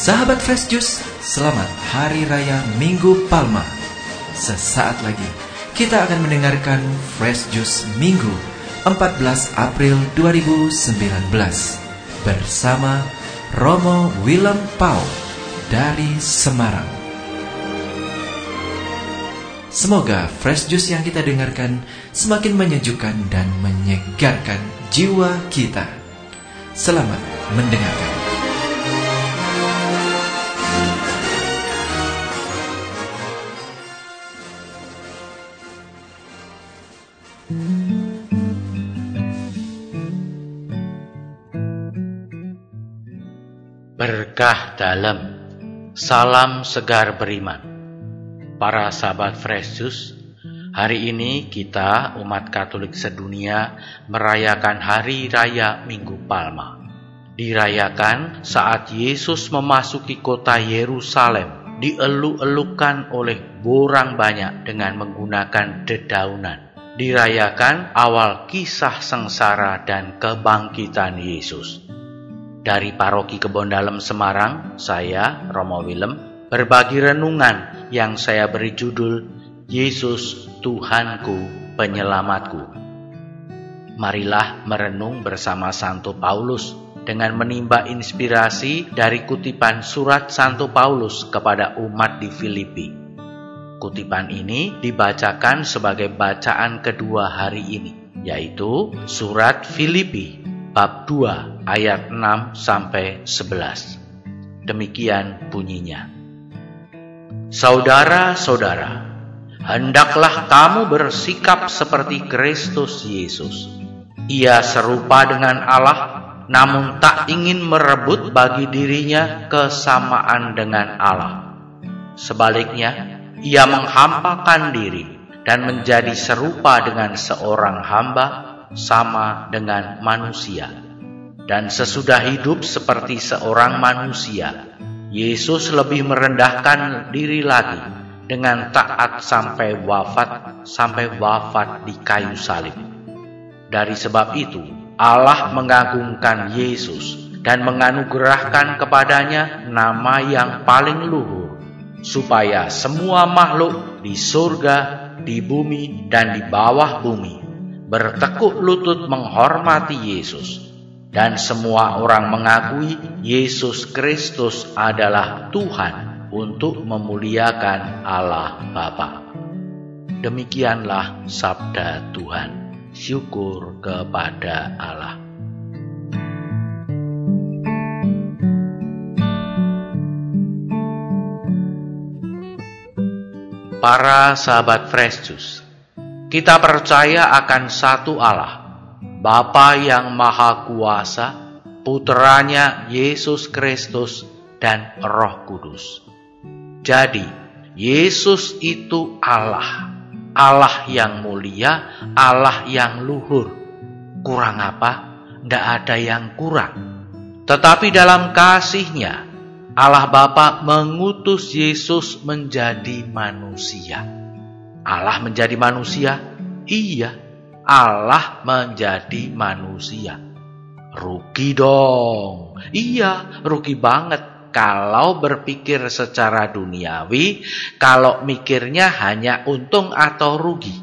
Sahabat Fresh Juice, selamat Hari Raya Minggu Palma. Sesaat lagi kita akan mendengarkan Fresh Juice Minggu 14 April 2019 bersama Romo Willem Pau dari Semarang. Semoga Fresh Juice yang kita dengarkan semakin menyejukkan dan menyegarkan jiwa kita. Selamat mendengarkan. Berkah dalam Salam segar beriman Para sahabat Fresh Juice Hari ini kita umat Katolik sedunia merayakan Hari Raya Minggu Palma. Dirayakan saat Yesus memasuki kota Yerusalem, dieluk-elukan oleh borang banyak dengan menggunakan dedaunan. Dirayakan awal kisah sengsara dan kebangkitan Yesus. Dari Paroki Kebon Dalem Semarang, saya Romo Willem berbagi renungan yang saya beri judul Yesus Tuhanku Penyelamatku. Marilah merenung bersama Santo Paulus dengan menimba inspirasi dari kutipan surat Santo Paulus kepada umat di Filipi. Kutipan ini dibacakan sebagai bacaan kedua hari ini, yaitu surat Filipi bab 2 ayat 6 sampai 11. Demikian bunyinya. Saudara-saudara, hendaklah kamu bersikap seperti Kristus Yesus. Ia serupa dengan Allah, namun tak ingin merebut bagi dirinya kesamaan dengan Allah. Sebaliknya, ia menghampakan diri dan menjadi serupa dengan seorang hamba, sama dengan manusia. Dan sesudah hidup seperti seorang manusia, Yesus lebih merendahkan diri lagi dengan taat sampai wafat, sampai wafat di kayu salib. Dari sebab itu, Allah mengagungkan Yesus dan menganugerahkan kepadanya nama yang paling luhur, supaya semua makhluk di surga, di bumi, dan di bawah bumi bertekuk lutut menghormati Yesus, dan semua orang mengakui Yesus Kristus adalah Tuhan untuk memuliakan Allah Bapa. Demikianlah sabda Tuhan. Syukur kepada Allah. Para sahabat Fresh kita percaya akan satu Allah, Bapa yang Maha Kuasa, Putranya Yesus Kristus, dan Roh Kudus. Jadi, Yesus itu Allah. Allah yang mulia, Allah yang luhur. Kurang apa? Tidak ada yang kurang. Tetapi dalam kasihnya, Allah Bapa mengutus Yesus menjadi manusia. Allah menjadi manusia? Iya, Allah menjadi manusia. Rugi dong. Iya, rugi banget kalau berpikir secara duniawi, kalau mikirnya hanya untung atau rugi.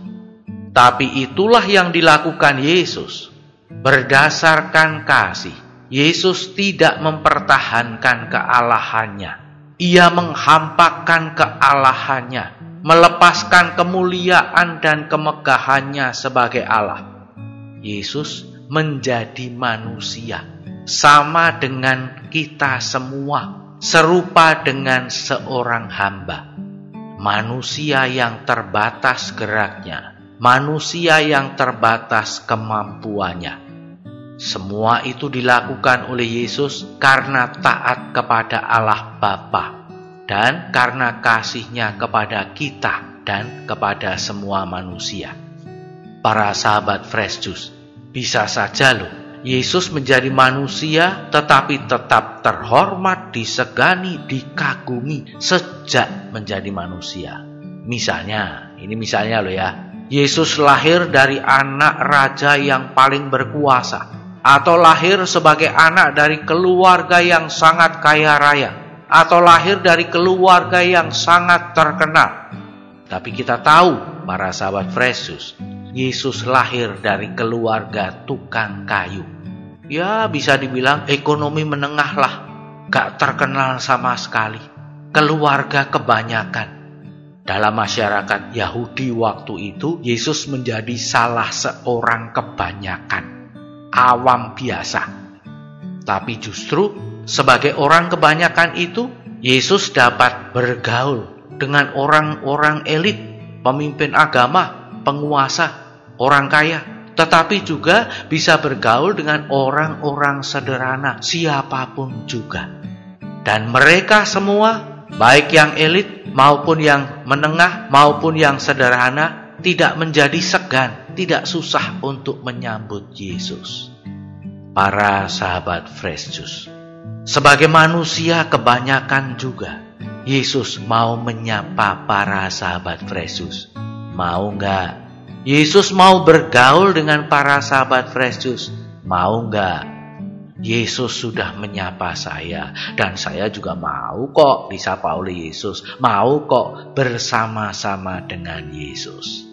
Tapi itulah yang dilakukan Yesus. Berdasarkan kasih, Yesus tidak mempertahankan kealahannya. Ia menghampakan kealahannya, melepaskan kemuliaan dan kemegahannya sebagai Allah. Yesus menjadi manusia sama dengan kita semua, serupa dengan seorang hamba. Manusia yang terbatas geraknya, manusia yang terbatas kemampuannya. Semua itu dilakukan oleh Yesus karena taat kepada Allah Bapa dan karena kasihnya kepada kita dan kepada semua manusia. Para sahabat Fresh Juice, bisa saja loh Yesus menjadi manusia tetapi tetap terhormat, disegani, dikagumi sejak menjadi manusia. Misalnya, ini misalnya loh ya. Yesus lahir dari anak raja yang paling berkuasa atau lahir sebagai anak dari keluarga yang sangat kaya raya atau lahir dari keluarga yang sangat terkenal. Tapi kita tahu, para sahabat Yesus, Yesus lahir dari keluarga tukang kayu. Ya bisa dibilang ekonomi menengah lah, gak terkenal sama sekali. Keluarga kebanyakan. Dalam masyarakat Yahudi waktu itu, Yesus menjadi salah seorang kebanyakan. Awam biasa. Tapi justru sebagai orang kebanyakan itu, Yesus dapat bergaul dengan orang-orang elit, pemimpin agama, penguasa, orang kaya, tetapi juga bisa bergaul dengan orang-orang sederhana, siapa pun juga. Dan mereka semua, baik yang elit maupun yang menengah maupun yang sederhana, tidak menjadi segan, tidak susah untuk menyambut Yesus. Para sahabat Fresh Juice, sebagai manusia kebanyakan juga, Yesus mau menyapa para sahabat Fresh Juice. Mau nggak? Yesus mau bergaul dengan para sahabat Fresh Juice. Mau nggak? Yesus sudah menyapa saya dan saya juga mau kok disapa oleh Yesus. Mau kok bersama-sama dengan Yesus.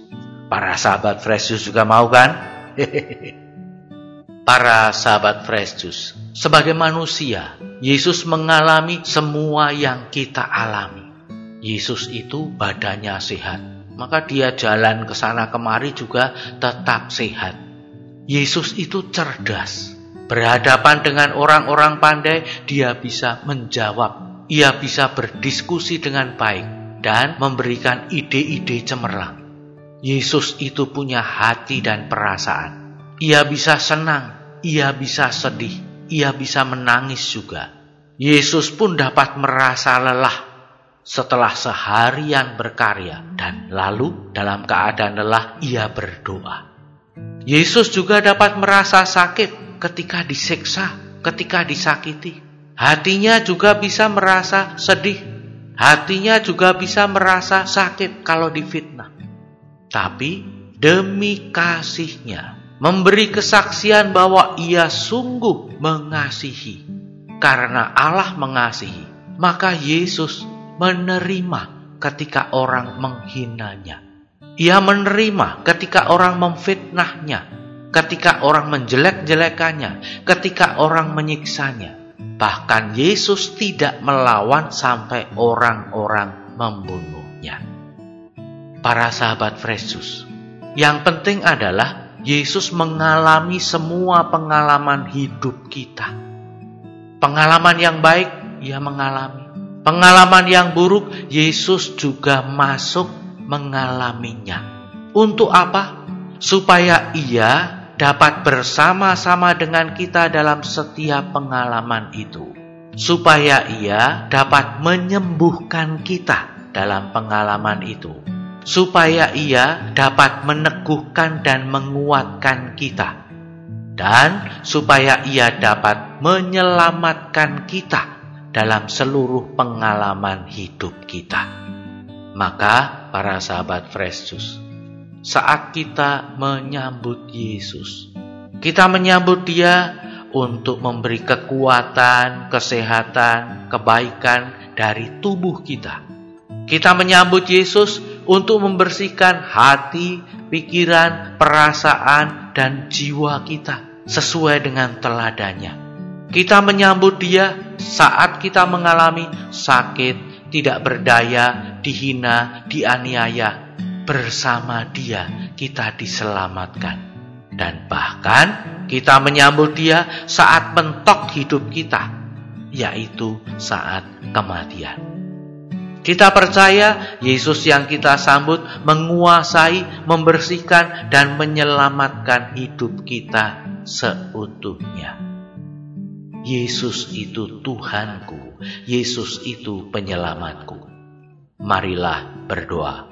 Para sahabat Fresh Juice juga mau kan? Para sahabat Fresh Juice, sebagai manusia, Yesus mengalami semua yang kita alami. Yesus itu badannya sehat, maka dia jalan ke sana kemari juga tetap sehat. Yesus itu cerdas, Berhadapan dengan orang-orang pandai, dia bisa menjawab, ia bisa berdiskusi dengan baik, dan memberikan ide-ide cemerlang. Yesus itu punya hati dan perasaan. Ia bisa senang, ia bisa sedih, ia bisa menangis juga. Yesus pun dapat merasa lelah setelah seharian berkarya, dan lalu dalam keadaan lelah ia berdoa. Yesus juga dapat merasa sakit ketika diseksa, ketika disakiti. Hatinya juga bisa merasa sedih. Hatinya juga bisa merasa sakit kalau difitnah. Tapi demi kasihnya memberi kesaksian bahwa ia sungguh mengasihi. Karena Allah mengasihi, maka Yesus menerima ketika orang menghinanya. Ia menerima ketika orang memfitnahnya ketika orang menjelek-jelekannya, ketika orang menyiksanya. Bahkan Yesus tidak melawan sampai orang-orang membunuhnya. Para sahabat Yesus, yang penting adalah Yesus mengalami semua pengalaman hidup kita. Pengalaman yang baik, ia mengalami. Pengalaman yang buruk, Yesus juga masuk mengalaminya. Untuk apa? Supaya ia dapat bersama-sama dengan kita dalam setiap pengalaman itu, supaya Ia dapat menyembuhkan kita dalam pengalaman itu, supaya Ia dapat meneguhkan dan menguatkan kita, dan supaya Ia dapat menyelamatkan kita dalam seluruh pengalaman hidup kita. Maka, para sahabat Fresh saat kita menyambut Yesus. Kita menyambut Dia untuk memberi kekuatan, kesehatan, kebaikan dari tubuh kita. Kita menyambut Yesus untuk membersihkan hati, pikiran, perasaan, dan jiwa kita sesuai dengan teladannya. Kita menyambut Dia saat kita mengalami sakit, tidak berdaya, dihina, dianiaya, bersama Dia kita diselamatkan. Dan bahkan kita menyambut Dia saat mentok hidup kita, yaitu saat kematian. Kita percaya Yesus yang kita sambut menguasai, membersihkan, dan menyelamatkan hidup kita seutuhnya. Yesus itu Tuhanku, Yesus itu penyelamatku. Marilah berdoa.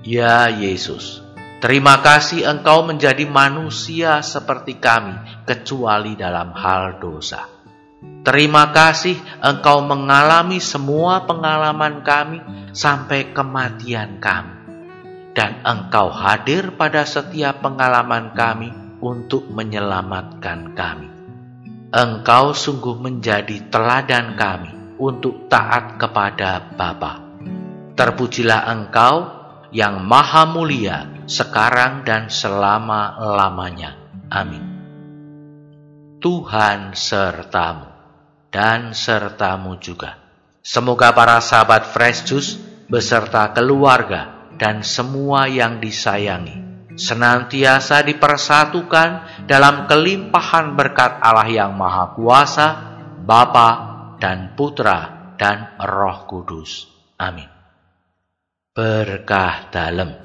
Ya Yesus, terima kasih Engkau menjadi manusia seperti kami, kecuali dalam hal dosa. Terima kasih Engkau mengalami semua pengalaman kami sampai kematian kami, dan Engkau hadir pada setiap pengalaman kami untuk menyelamatkan kami. Engkau sungguh menjadi teladan kami untuk taat kepada Bapa. Terpujilah Engkau yang maha mulia sekarang dan selama-lamanya. Amin. Tuhan sertamu dan sertamu juga. Semoga para sahabat Fresh Juice beserta keluarga dan semua yang disayangi senantiasa dipersatukan dalam kelimpahan berkat Allah yang Maha Kuasa, Bapa dan Putra dan Roh Kudus. Amin. Berkah dalam.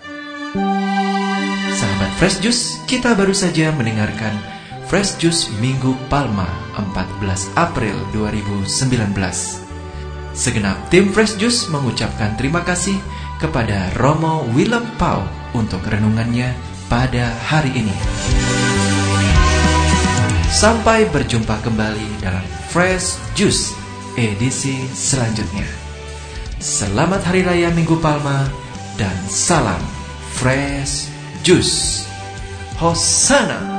Sahabat Fresh Juice, kita baru saja mendengarkan Fresh Juice Minggu Palma 14 April 2019. Segenap tim Fresh Juice mengucapkan terima kasih kepada Romo Willem Pau untuk renungannya pada hari ini. Sampai berjumpa kembali dalam Fresh Juice edisi selanjutnya. Selamat Hari Raya Minggu Palma dan salam Fresh Juice. Hosana!